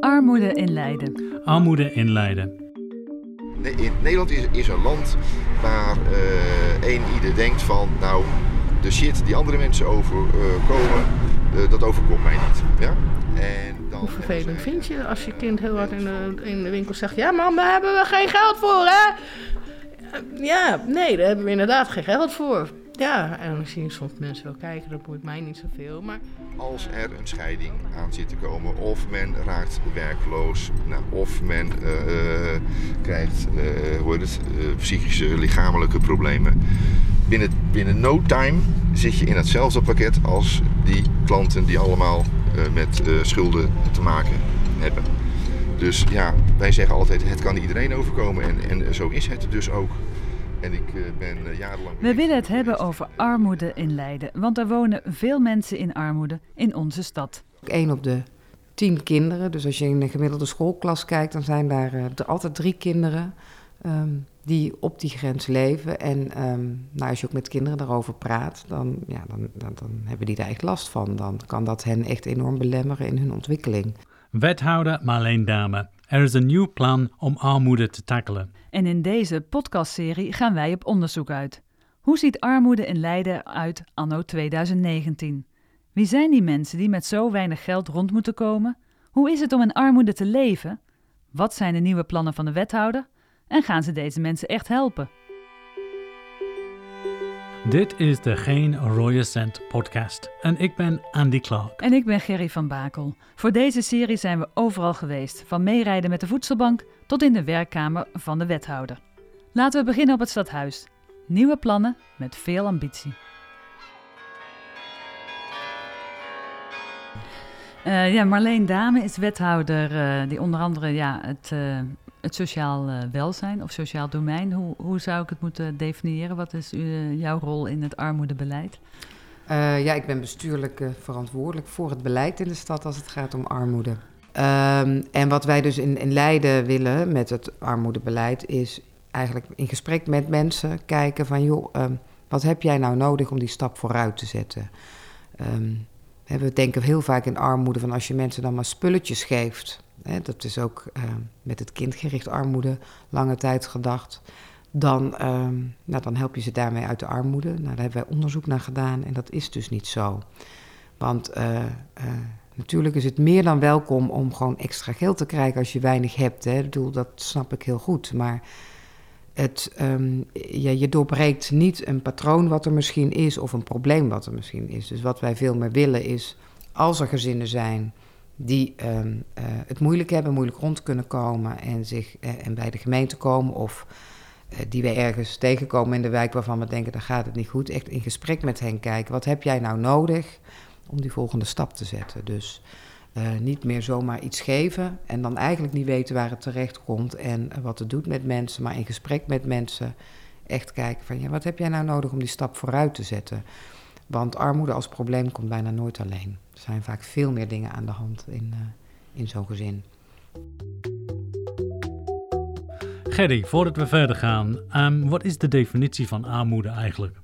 Armoede in Leiden. Armoede in Leiden. In Nederland is, is een land waar eh één ieder denkt van, nou, de shit die andere mensen overkomen, eh, dat overkomt mij niet. Ja? En dan Hoe vervelend vind je als je kind heel hard in de, in de winkel zegt: Ja, mam, daar hebben we geen geld voor, hè? Ja, nee, daar hebben we inderdaad geen geld voor. Ja, en dan zie soms mensen wel kijken, dat boeit mij niet zoveel. Maar Als er een scheiding aan zit te komen, of men raakt werkloos, nou, of men eh, eh, krijgt eh, hoe het, psychische, lichamelijke problemen. Binnen, binnen no time zit je in hetzelfde pakket als die klanten die allemaal met schulden te maken hebben. Dus ja, wij zeggen altijd, het kan iedereen overkomen en, en zo is het dus ook. En ik eh, ben eh, jarenlang... We willen het hebben over armoede in Leiden, want er wonen veel mensen in armoede in onze stad. Één op de tien kinderen. Dus als je in een gemiddelde schoolklas kijkt, dan zijn daar eh, er altijd drie kinderen ehm, die op die grens leven. En ehm, nou, als je ook met kinderen daarover praat, dan, ja, dan, dan, dan hebben die daar echt last van. Dan kan dat hen echt enorm belemmeren in hun ontwikkeling. Wethouder Marleen Dame. Er is een nieuw plan om armoede te tackelen. En in deze podcastserie gaan wij op onderzoek uit. Hoe ziet armoede in Leiden uit anno 2019? Wie zijn die mensen die met zo weinig geld rond moeten komen? Hoe is het om in armoede te leven? Wat zijn de nieuwe plannen van de wethouder? En gaan ze deze mensen echt helpen? Dit is de Geen Rode Cent podcast. En ik ben Andy Clark. En ik ben Gerry van Bakel. Voor deze serie zijn we overal geweest, van meerijden met de voedselbank tot in de werkkamer van de wethouder. Laten we beginnen op het stadhuis. Nieuwe plannen met veel ambitie. Eh, ja, Marleen Dame is wethouder eh, die onder andere ja, het, eh, het sociaal eh, welzijn of sociaal domein. Hoe, hoe zou ik het moeten definiëren? Wat is u- jouw rol in het armoedebeleid? Eh, ja, ik ben bestuurlijk eh, verantwoordelijk voor het beleid in de stad als het gaat om armoede. Ehm, en wat wij dus in, Leiden willen met het armoedebeleid is eigenlijk in gesprek met mensen kijken van joh, ehm, wat heb jij nou nodig om die stap vooruit te zetten? Ehm, we denken heel vaak in armoede van als je mensen dan maar spulletjes geeft. Dat is ook ehm, met het kindgericht armoede lange tijd gedacht dan, ehm, nou, dan help je ze daarmee uit de armoede. Nou, daar hebben wij onderzoek naar gedaan en dat is dus niet zo. Want eh, eh, natuurlijk is het meer dan welkom om gewoon extra geld te krijgen als je weinig hebt. Hè. Bedoel, dat snap ik heel goed. Maar het, ehm, ja, je doorbreekt niet een patroon wat er misschien is of een probleem wat er misschien is. Dus wat wij veel meer willen is, als er gezinnen zijn die ehm, eh, het moeilijk hebben, moeilijk rond kunnen komen en, zich, eh, en bij de gemeente komen of eh, die we ergens tegenkomen in de wijk waarvan we denken, daar gaat het niet goed. Echt in gesprek met hen kijken, wat heb jij nou nodig om die volgende stap te zetten? Dus niet meer zomaar iets geven en dan eigenlijk niet weten waar het terecht komt en wat het doet met mensen, maar in gesprek met mensen echt kijken van, ja, wat heb jij nou nodig om die stap vooruit te zetten? Want armoede als probleem komt bijna nooit alleen. Er zijn vaak veel meer dingen aan de hand in, eh, in zo'n gezin. Gerry, voordat we verder gaan, ehm, wat is de definitie van armoede eigenlijk?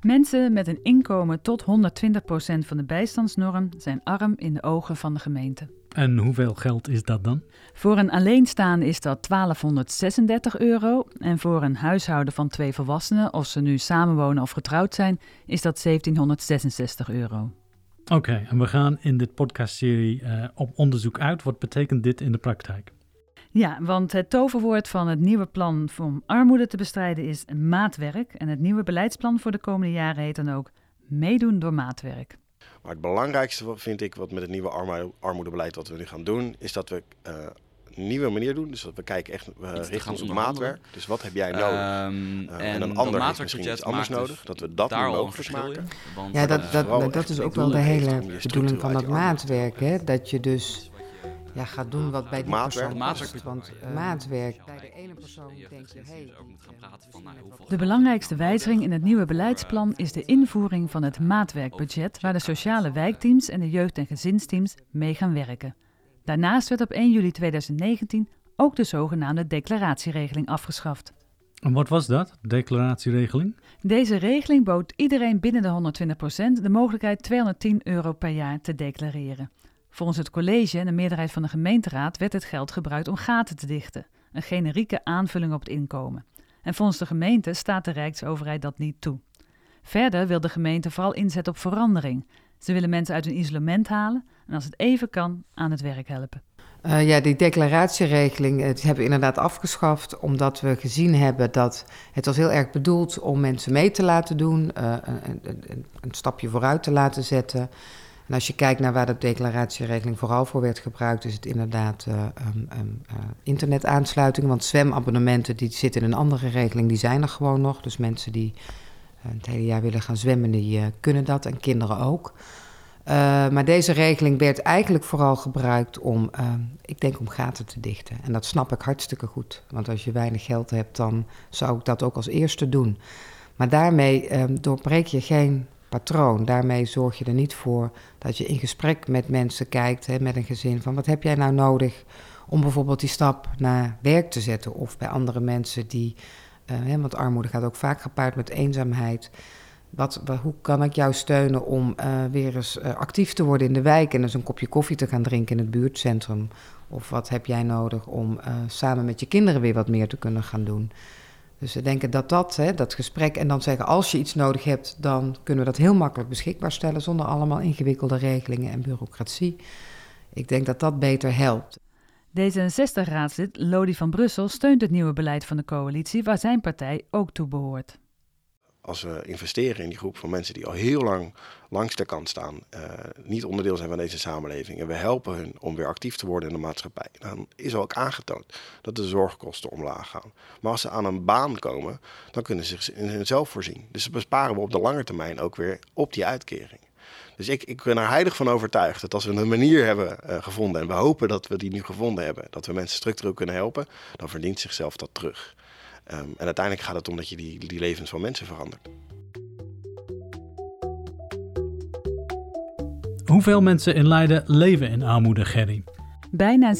Mensen met een inkomen tot 120% van de bijstandsnorm zijn arm in de ogen van de gemeente. En hoeveel geld is dat dan? Voor een alleenstaande is dat 1236 euro en voor een huishouden van twee volwassenen, of ze nu samenwonen of getrouwd zijn, is dat 1766 euro. Oké, en we gaan in dit podcastserie eh, op onderzoek uit. Wat betekent dit in de praktijk? Ja, want het toverwoord van het nieuwe plan om armoede te bestrijden is maatwerk. En het nieuwe beleidsplan voor de komende jaren heet dan ook meedoen door maatwerk. Maar het belangrijkste vind ik wat met het nieuwe armo- armoedebeleid wat we nu gaan doen, is dat we eh, nieuwe manier doen. Dus dat we kijken echt, ons op maatwerk. Dus wat heb jij nodig? Ehm, Eh, en een ander heeft misschien iets anders maakt nodig, dus dat we dat daar mogelijk maken. Want, Ja, dat, dat, dat is ook wel de hele bedoeling van dat maatwerk. Hè? Dat je dus ja, gaat doen wat bij die Maatwerk. persoon Maatwerk. past. Want Eh, maatwerk, bij de ene persoon denk je, hey, eh, praten van, nou, De belangrijkste wijziging in het nieuwe beleidsplan is de invoering van het maatwerkbudget, waar de sociale wijkteams en de jeugd- en gezinsteams mee gaan werken. Daarnaast werd op 1 juli 2019 ook de zogenaamde declaratieregeling afgeschaft. En wat was dat, declaratieregeling? Deze regeling bood iedereen binnen de 120% de mogelijkheid 210 euro per jaar te declareren. Volgens het college en de meerderheid van de gemeenteraad werd het geld gebruikt om gaten te dichten, een generieke aanvulling op het inkomen. En volgens de gemeente staat de Rijksoverheid dat niet toe. Verder wil de gemeente vooral inzetten op verandering. Ze willen mensen uit hun isolement halen en als het even kan aan het werk helpen. Uh, ja, die declaratieregeling het hebben we inderdaad afgeschaft, omdat we gezien hebben dat het was heel erg bedoeld om mensen mee te laten doen, uh, een, een, een, stapje vooruit te laten zetten. En als je kijkt naar waar de declaratieregeling vooral voor werd gebruikt, is het inderdaad uh, um, internetaansluiting. Want zwemabonnementen die zitten in een andere regeling, die zijn er gewoon nog. Dus mensen die het hele jaar willen gaan zwemmen, die kunnen dat en kinderen ook. Uh, maar deze regeling werd eigenlijk vooral gebruikt om, uh, ik denk, om gaten te dichten. En dat snap ik hartstikke goed. Want als je weinig geld hebt, dan zou ik dat ook als eerste doen. Maar daarmee uh, doorbreek je geen patroon. Daarmee zorg je er niet voor dat je in gesprek met mensen kijkt, hè, met een gezin, van wat heb jij nou nodig om bijvoorbeeld die stap naar werk te zetten. Of bij andere mensen die, hè, want armoede gaat ook vaak gepaard met eenzaamheid. Hoe kan ik jou steunen om uh, weer eens uh, actief te worden in de wijk en eens een kopje koffie te gaan drinken in het buurtcentrum? Of wat heb jij nodig om uh, samen met je kinderen weer wat meer te kunnen gaan doen? Dus we denken dat dat, hè, dat gesprek en dan zeggen als je iets nodig hebt, dan kunnen we dat heel makkelijk beschikbaar stellen zonder allemaal ingewikkelde regelingen en bureaucratie. Ik denk dat dat beter helpt. D66-raadslid Lodi van Brussel steunt het nieuwe beleid van de coalitie, waar zijn partij ook toe behoort als we investeren in die groep van mensen die al heel lang langs de kant staan, uh, niet onderdeel zijn van deze samenleving, en we helpen hun om weer actief te worden in de maatschappij, dan is ook aangetoond dat de zorgkosten omlaag gaan. Maar als ze aan een baan komen, dan kunnen ze zich in hunzelf voorzien. Dus besparen we op de lange termijn ook weer op die uitkering. Dus ik, ik ben er heilig van overtuigd dat als we een manier hebben uh, gevonden, en we hopen dat we die nu gevonden hebben, dat we mensen structureel kunnen helpen, dan verdient zichzelf dat terug. Um, en uiteindelijk gaat het om dat je die, die levens van mensen verandert. Hoeveel mensen in Leiden leven in armoede, Gerry? Bijna 16%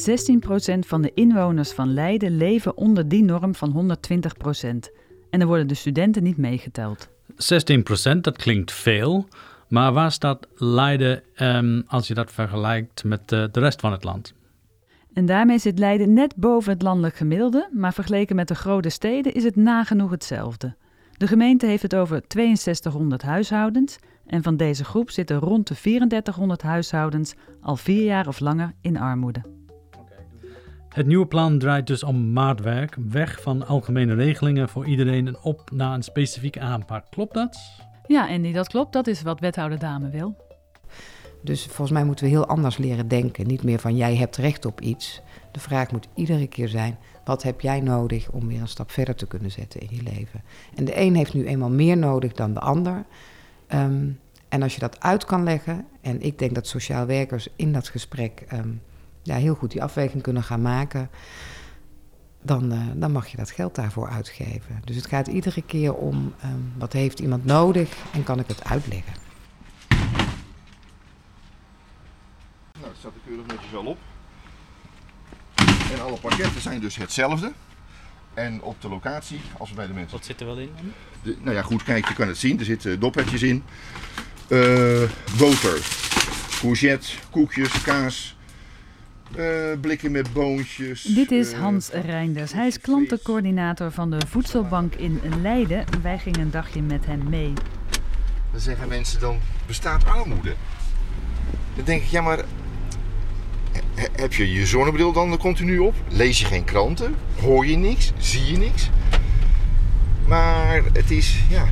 van de inwoners van Leiden leven onder die norm van 120%. En er worden de studenten niet meegeteld. 16%, dat klinkt veel. Maar waar staat Leiden um, als je dat vergelijkt met uh, de rest van het land? En daarmee zit Leiden net boven het landelijk gemiddelde, maar vergeleken met de grote steden is het nagenoeg hetzelfde. De gemeente heeft het over 6200 huishoudens en van deze groep zitten rond de 3400 huishoudens al vier jaar of langer in armoede. Het nieuwe plan draait dus om maatwerk, weg van algemene regelingen voor iedereen en op naar een specifieke aanpak. Klopt dat? Ja, Andy, dat klopt. Dat is wat wethouder Dame wil. Dus volgens mij moeten we heel anders leren denken. Niet meer van jij hebt recht op iets. De vraag moet iedere keer zijn: wat heb jij nodig om weer een stap verder te kunnen zetten in je leven? En de een heeft nu eenmaal meer nodig dan de ander. Um, en als je dat uit kan leggen, en ik denk dat sociaal werkers in dat gesprek um, ja, heel goed die afweging kunnen gaan maken, dan, uh, dan mag je dat geld daarvoor uitgeven. Dus het gaat iedere keer om um, wat heeft iemand nodig en kan ik het uitleggen. Staat er keurig netjes wel op. En alle pakketten zijn dus hetzelfde. En op de locatie, als we bij de mensen... Wat zit er wel in? De, nou ja, goed, kijk, je kan het zien. Er zitten doppertjes in. Uh, boter, courgette, koekjes, kaas, uh, blikken met boontjes. Dit is uh, Hans Reinders. Hij is klantencoördinator van de Voedselbank in Leiden. Wij gingen een dagje met hem mee. Dan zeggen mensen dan, bestaat armoede? Dan denk ik, ja maar heb je je zonnebril dan continu op? Lees je geen kranten? Hoor je niks? Zie je niks? Maar het is, ja.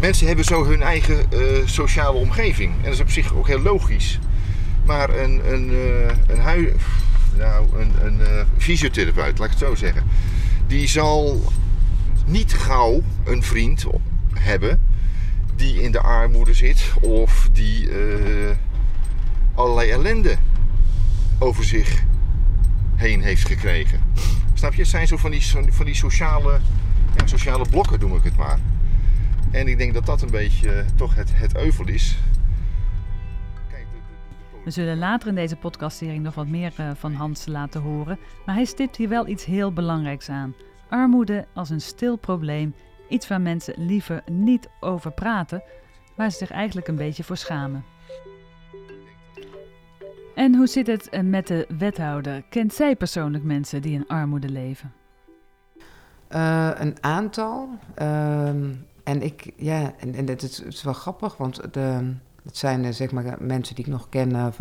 Mensen hebben zo hun eigen uh, sociale omgeving. En dat is op zich ook heel logisch. Maar een, een, uh, een, hui, nou, een, een uh, fysiotherapeut, laat ik het zo zeggen. Die zal niet gauw een vriend hebben die in de armoede zit of die allerlei ellende over zich heen heeft gekregen. Snap je? Het zijn zo van die, van die sociale, sociale blokken, noem ik het maar. En ik denk dat dat een beetje uh, toch het, het euvel is. We zullen later in deze podcastserie nog wat meer uh, van Hans laten horen. Maar hij stipt hier wel iets heel belangrijks aan. Armoede als een stil probleem. Iets waar mensen liever niet over praten, waar ze zich eigenlijk een beetje voor schamen. En hoe zit het eh, met de wethouder? Kent zij persoonlijk mensen die in armoede leven? Uh, een aantal. Uh, en ik, ja, en, en het, is, wel grappig, want de, het zijn uh, zeg maar mensen die ik nog ken nou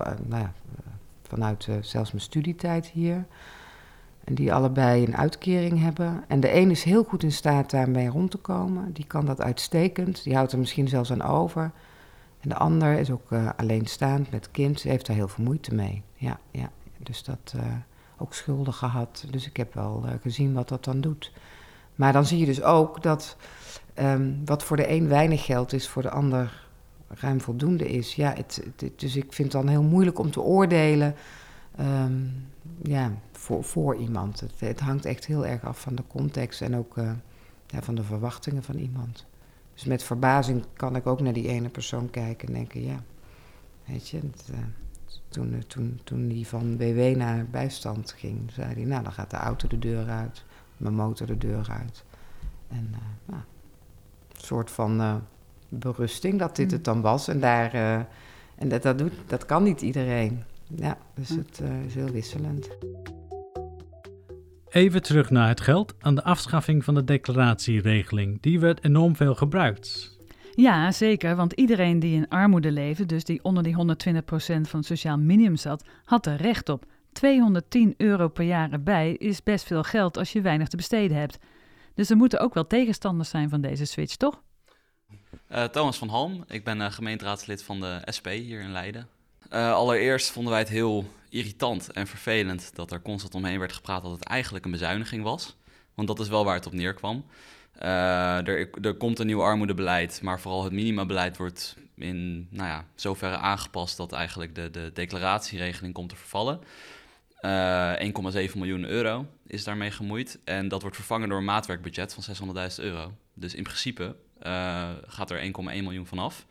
vanuit zelfs mijn studietijd hier. En die allebei een uitkering hebben. En de een is heel goed in staat daarmee rond te komen. Die kan dat uitstekend. Die houdt er misschien zelfs aan over. En de ander is ook uh, alleenstaand met kind. Heeft daar heel veel moeite mee. Ja, ja. Dus dat uh, ook schulden gehad. Dus ik heb wel uh, gezien wat dat dan doet. Maar dan zie je dus ook dat um, wat voor de een weinig geld is, voor de ander ruim voldoende is. Ja, het, dus ik vind het dan heel moeilijk om te oordelen. Um, ja, voor, voor iemand. Het, het, hangt echt heel erg af van de context en ook ja, van de verwachtingen van iemand. Dus met verbazing kan ik ook naar die ene persoon kijken en denken, ja, weet je, het, uh, toen, toen, toen die van WW naar bijstand ging, zei hij, nou dan gaat de auto de deur uit, mijn motor de deur uit. En uh, nou, een soort van uh, berusting dat dit het dan was. En, daar, en dat, dat, doet, dat kan niet iedereen. Ja, dus het is heel wisselend. Even terug naar het geld aan de afschaffing van de declaratieregeling. Die werd enorm veel gebruikt. Ja, zeker, want iedereen die in armoede leefde, dus die onder die 120% van het sociaal minimum zat, had er recht op. 210 euro per jaar erbij is best veel geld als je weinig te besteden hebt. Dus er moeten ook wel tegenstanders zijn van deze switch, toch? Uh, Thomas van Halm, ik ben uh, gemeenteraadslid van de SP hier in Leiden. Uh, allereerst vonden wij het heel irritant en vervelend dat er constant omheen werd gepraat dat het eigenlijk een bezuiniging was. Want dat is wel waar het op neerkwam. Uh, er, er, komt een nieuw armoedebeleid, maar vooral het minimabeleid wordt in nou ja, zoverre aangepast dat eigenlijk de, de declaratieregeling komt te vervallen. Uh, eh, 1,7 miljoen euro is daarmee gemoeid. En dat wordt vervangen door een maatwerkbudget van 600.000 euro. Dus in principe gaat er 1,1 miljoen vanaf.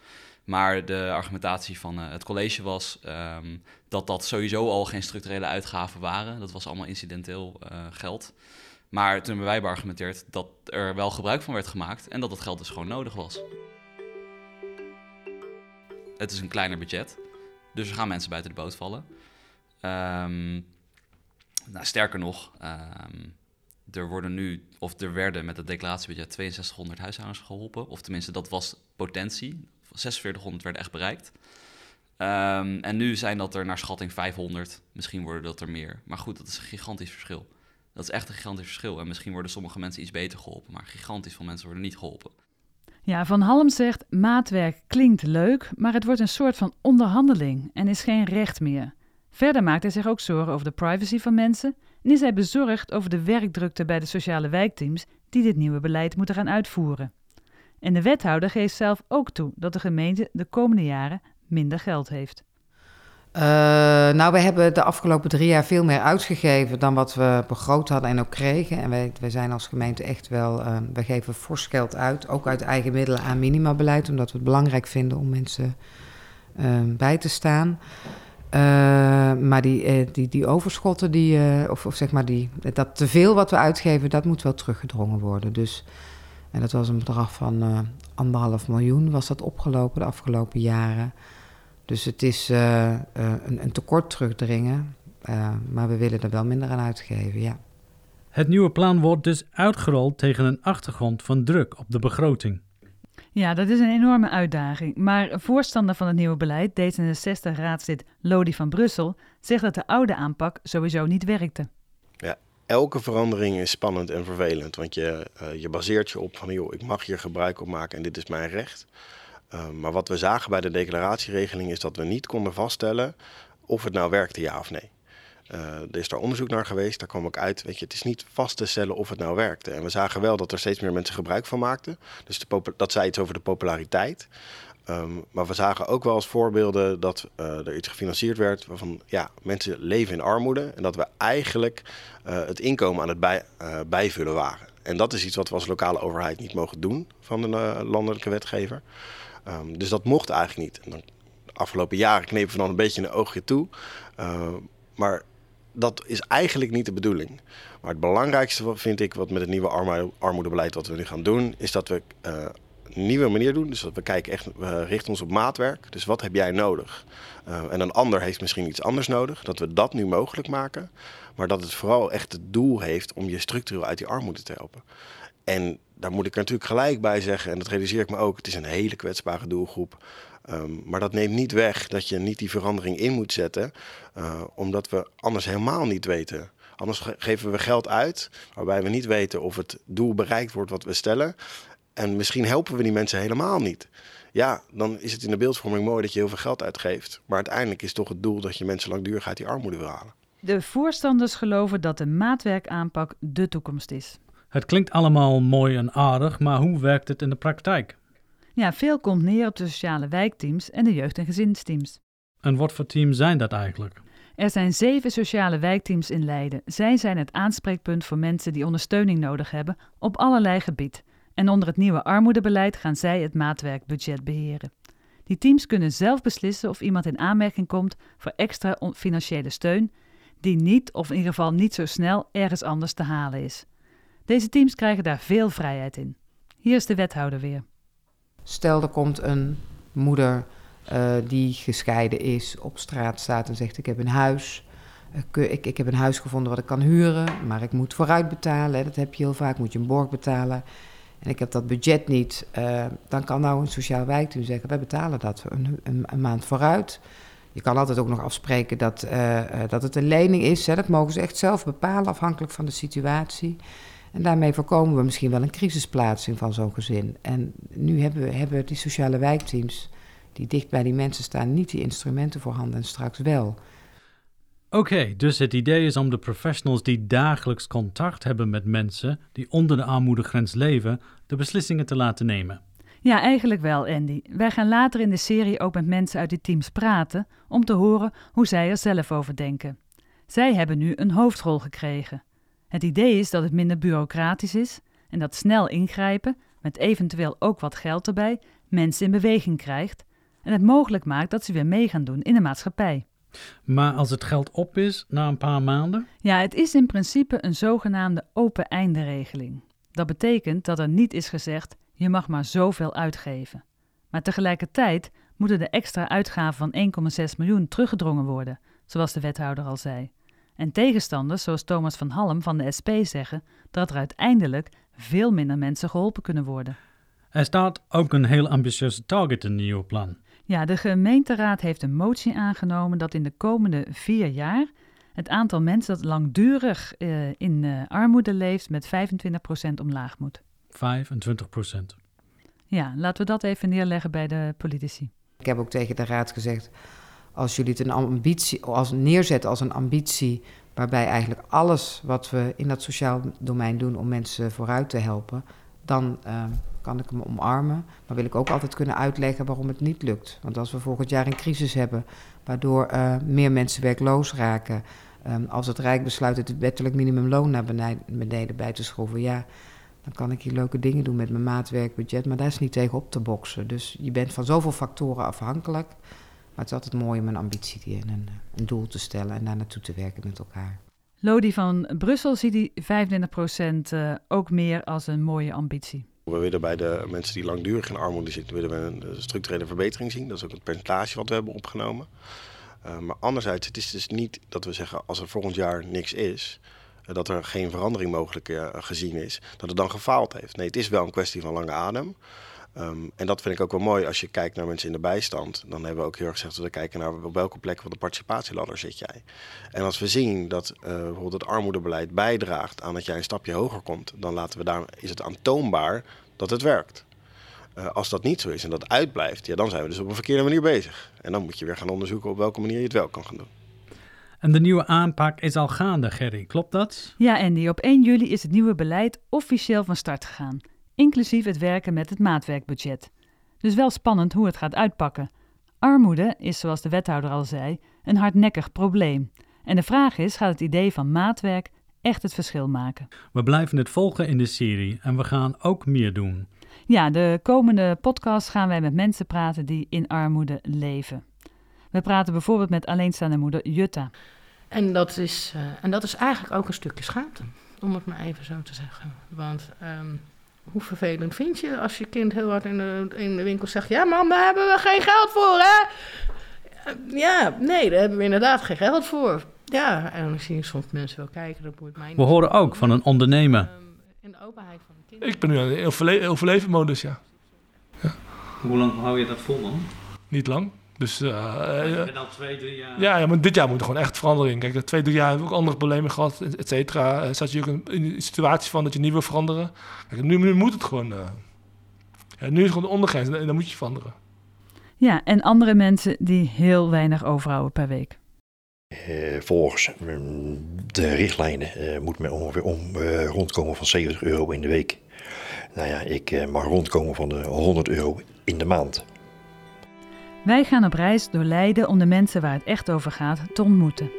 Maar de argumentatie van uh, het college was um, dat dat sowieso al geen structurele uitgaven waren. Dat was allemaal incidenteel uh, geld. Maar toen hebben wij beargumenteerd dat er wel gebruik van werd gemaakt en dat het geld dus gewoon nodig was. Het is een kleiner budget, dus er gaan mensen buiten de boot vallen. Um, sterker nog, um, er worden nu, of er werden met het declaratiebudget 6200 huishoudens geholpen. Of tenminste, dat was potentie. 4600 werden echt bereikt. Um, en nu zijn dat er naar schatting 500. Misschien worden dat er meer. Maar goed, dat is een gigantisch verschil. Dat is echt een gigantisch verschil. En misschien worden sommige mensen iets beter geholpen. Maar gigantisch veel mensen worden niet geholpen. Ja, Van Halm zegt: maatwerk klinkt leuk, maar het wordt een soort van onderhandeling en is geen recht meer. Verder maakt hij zich ook zorgen over de privacy van mensen en is hij bezorgd over de werkdrukte bij de sociale wijkteams die dit nieuwe beleid moeten gaan uitvoeren. En de wethouder geeft zelf ook toe dat de gemeente de komende jaren minder geld heeft. Uh, nou, we hebben de afgelopen drie jaar veel meer uitgegeven dan wat we begroot hadden en ook kregen. En wij, wij zijn als gemeente echt wel, uh, we geven fors geld uit, ook uit eigen middelen aan minimabeleid, omdat we het belangrijk vinden om mensen uh, bij te staan. maar die, die, die overschotten, die, of, of zeg maar die, dat teveel wat we uitgeven, dat moet wel teruggedrongen worden. Dus en dat was een bedrag van uh, anderhalf miljoen, was dat opgelopen de afgelopen jaren. Dus het is uh, uh, een, een, tekort terugdringen, maar we willen er wel minder aan uitgeven, ja. Het nieuwe plan wordt dus uitgerold tegen een achtergrond van druk op de begroting. Ja, dat is een enorme uitdaging. Maar voorstander van het nieuwe beleid, D66-raadslid Lodi van Brussel, zegt dat de oude aanpak sowieso niet werkte. Ja, elke verandering is spannend en vervelend. Want je, uh, je baseert je op van, joh, ik mag hier gebruik op maken en dit is mijn recht. Uh, maar wat we zagen bij de declaratieregeling is dat we niet konden vaststellen of het nou werkte, ja of nee. Uh, er is daar onderzoek naar geweest, daar kwam ook uit, weet je, het is niet vast te stellen of het nou werkte. En we zagen wel dat er steeds meer mensen gebruik van maakten. Dus dat zei iets over de populariteit. Um, maar we zagen ook wel als voorbeelden dat uh, er iets gefinancierd werd waarvan ja, mensen leven in armoede en dat we eigenlijk uh, het inkomen aan het bij, bijvullen waren. En dat is iets wat we als lokale overheid niet mogen doen van de landelijke wetgever. Um, dus dat mocht eigenlijk niet. En dan, de afgelopen jaren knepen we dan een beetje een oogje toe. maar dat is eigenlijk niet de bedoeling. Maar het belangrijkste vind ik wat met het nieuwe armoedebeleid wat we nu gaan doen, is dat we een nieuwe manier doen. Dus dat we kijken echt, we richten ons op maatwerk. Dus wat heb jij nodig? Uh, en een ander heeft misschien iets anders nodig. Dat we dat nu mogelijk maken. Maar dat het vooral echt het doel heeft om je structureel uit die armoede te helpen. En daar moet ik er natuurlijk gelijk bij zeggen, en dat realiseer ik me ook, het is een hele kwetsbare doelgroep. Um, maar dat neemt niet weg dat je niet die verandering in moet zetten, uh, omdat we anders helemaal niet weten. Anders ge geven we geld uit waarbij we niet weten of het doel bereikt wordt wat we stellen. En misschien helpen we die mensen helemaal niet. Ja, dan is het in de beeldvorming mooi dat je heel veel geld uitgeeft. Maar uiteindelijk is toch het doel dat je mensen langdurig uit die armoede wil halen. De voorstanders geloven dat de maatwerkaanpak de toekomst is. Het klinkt allemaal mooi en aardig, maar hoe werkt het in de praktijk? Ja, veel komt neer op de sociale wijkteams en de jeugd- en gezinsteams. En wat voor teams zijn dat eigenlijk? Er zijn zeven sociale wijkteams in Leiden. Zij zijn het aanspreekpunt voor mensen die ondersteuning nodig hebben op allerlei gebied. En onder het nieuwe armoedebeleid gaan zij het maatwerkbudget beheren. Die teams kunnen zelf beslissen of iemand in aanmerking komt voor extra financiële steun, die niet, of in ieder geval niet zo snel, ergens anders te halen is. Deze teams krijgen daar veel vrijheid in. Hier is de wethouder weer. Stel, er komt een moeder uh, die gescheiden is, op straat staat en zegt: Ik heb een huis. Ik, ik, ik, heb een huis gevonden wat ik kan huren, maar ik moet vooruit betalen. Dat heb je heel vaak, moet je een borg betalen. En ik heb dat budget niet. Uh, dan kan nou een sociaal wijkteam zeggen: wij betalen dat een, een, een, maand vooruit. Je kan altijd ook nog afspreken dat, dat het een lening is. Hè. Dat mogen ze echt zelf bepalen, afhankelijk van de situatie. En daarmee voorkomen we misschien wel een crisisplaatsing van zo'n gezin. En nu hebben, we, hebben die sociale wijkteams, die dicht bij die mensen staan, niet die instrumenten voorhanden en straks wel. Oké, okay, dus het idee is om de professionals die dagelijks contact hebben met mensen die onder de armoedegrens leven, de beslissingen te laten nemen. Ja, eigenlijk wel, Andy. Wij gaan later in de serie ook met mensen uit die teams praten om te horen hoe zij er zelf over denken. Zij hebben nu een hoofdrol gekregen. Het idee is dat het minder bureaucratisch is en dat snel ingrijpen, met eventueel ook wat geld erbij, mensen in beweging krijgt en het mogelijk maakt dat ze weer mee gaan doen in de maatschappij. Maar als het geld op is na een paar maanden? Ja, het is in principe een zogenaamde open einde regeling. Dat betekent dat er niet is gezegd: je mag maar zoveel uitgeven. Maar tegelijkertijd moeten de extra uitgaven van 1,6 miljoen teruggedrongen worden, zoals de wethouder al zei. En tegenstanders, zoals Thomas van Halm van de SP, zeggen dat er uiteindelijk veel minder mensen geholpen kunnen worden. Er staat ook een heel ambitieuze target in het nieuwe plan. Ja, de gemeenteraad heeft een motie aangenomen dat in de komende vier jaar het aantal mensen dat langdurig uh, in uh, armoede leeft met 25% omlaag moet. 25%. Ja, laten we dat even neerleggen bij de politici. Ik heb ook tegen de raad gezegd, als jullie het een ambitie, als neerzetten als een ambitie, waarbij eigenlijk alles wat we in dat sociaal domein doen om mensen vooruit te helpen, dan uh, kan ik hem omarmen. Maar wil ik ook altijd kunnen uitleggen waarom het niet lukt. Want als we volgend jaar een crisis hebben, waardoor uh, meer mensen werkloos raken, um, als het Rijk besluit het wettelijk minimumloon naar beneden, beneden bij te schroeven, ja, dan kan ik hier leuke dingen doen met mijn maatwerkbudget, maar daar is niet tegen op te boksen. Dus je bent van zoveel factoren afhankelijk. Maar het is altijd mooi om een ambitie en een, een doel te stellen en daar naartoe te werken met elkaar. Lodi van Brussel ziet die 25% uh, ook meer als een mooie ambitie. We willen bij de mensen die langdurig in armoede zitten, willen we een structurele verbetering zien. Dat is ook het percentage wat we hebben opgenomen. Uh, maar anderzijds, het is dus niet dat we zeggen als er volgend jaar niks is, uh, dat er geen verandering mogelijk uh, gezien is, dat het dan gefaald heeft. Nee, het is wel een kwestie van lange adem. Um, en dat vind ik ook wel mooi als je kijkt naar mensen in de bijstand. Dan hebben we ook heel erg gezegd dat we kijken naar op welke plek van de participatieladder zit jij. En als we zien dat uh, bijvoorbeeld het armoedebeleid bijdraagt aan dat jij een stapje hoger komt, dan laten we daar, is het aantoonbaar dat het werkt. Uh, als dat niet zo is en dat uitblijft, ja, dan zijn we dus op een verkeerde manier bezig. En dan moet je weer gaan onderzoeken op welke manier je het wel kan gaan doen. En de nieuwe aanpak is al gaande, Gerry, klopt dat? Ja, Andy. Op 1 juli is het nieuwe beleid officieel van start gegaan inclusief het werken met het maatwerkbudget. Dus wel spannend hoe het gaat uitpakken. Armoede is, zoals de wethouder al zei, een hardnekkig probleem. En de vraag is: gaat het idee van maatwerk echt het verschil maken? We blijven het volgen in de serie en we gaan ook meer doen. Ja, de komende podcast gaan wij met mensen praten die in armoede leven. We praten bijvoorbeeld met alleenstaande moeder Jutta. En dat is, uh, en dat is eigenlijk ook een stukje schaamte, om het maar even zo te zeggen. Want um, hoe vervelend vind je als je kind heel hard in de, in de winkel zegt: Ja, mam, daar hebben we geen geld voor, hè? Eh, Ja, nee, daar hebben we inderdaad geen geld voor. Ja, en dan zie je soms mensen wel kijken, dat boeit mij niet. We horen ook van een ondernemer. Ehm, In de openheid van de kinderen. Ik ben nu aan de overle overleven modus, ja. Hoe lang hou je dat vol dan? Niet lang. Dus eh, eh, al twee, drie jaar. ja, ja, maar dit jaar moet er gewoon echt verandering. Kijk, de twee, drie jaar hebben we ook andere problemen gehad, et cetera. Eh, Zat je ook in in een situatie van dat je niet wil veranderen. Kijk, nu, nu moet het gewoon... eh, ja, nu is het gewoon de ondergrens en dan moet je veranderen. Ja, en andere mensen die heel weinig overhouden per week. Eh, volgens mm, de richtlijnen eh, moet men ongeveer om, eh, rondkomen van 70 euro in de week. Nou ja, ik eh, mag rondkomen van de 100 euro in de maand. Wij gaan op reis door Leiden om de mensen waar het echt over gaat te ontmoeten.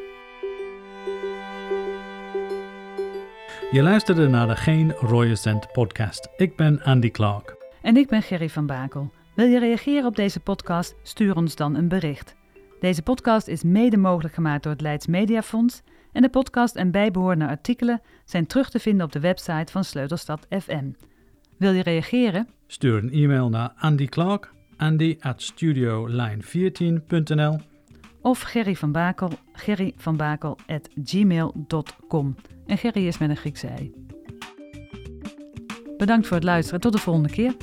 Je luisterde naar de Geen Cent podcast. Ik ben Andy Clark. En ik ben Gerry van Bakel. Wil je reageren op deze podcast? Stuur ons dan een bericht. Deze podcast is mede mogelijk gemaakt door het Leids Mediafonds en de podcast en bijbehorende artikelen zijn terug te vinden op de website van Sleutelstad FM. Wil je reageren? Stuur een e-mail naar Andy Clark, andy at studiolijn14.nl. Of Gerry van Bakel, gerryvanbakel at gmail.com. En Gerry is met een Griekse ei. Bedankt voor het luisteren. Tot de volgende keer.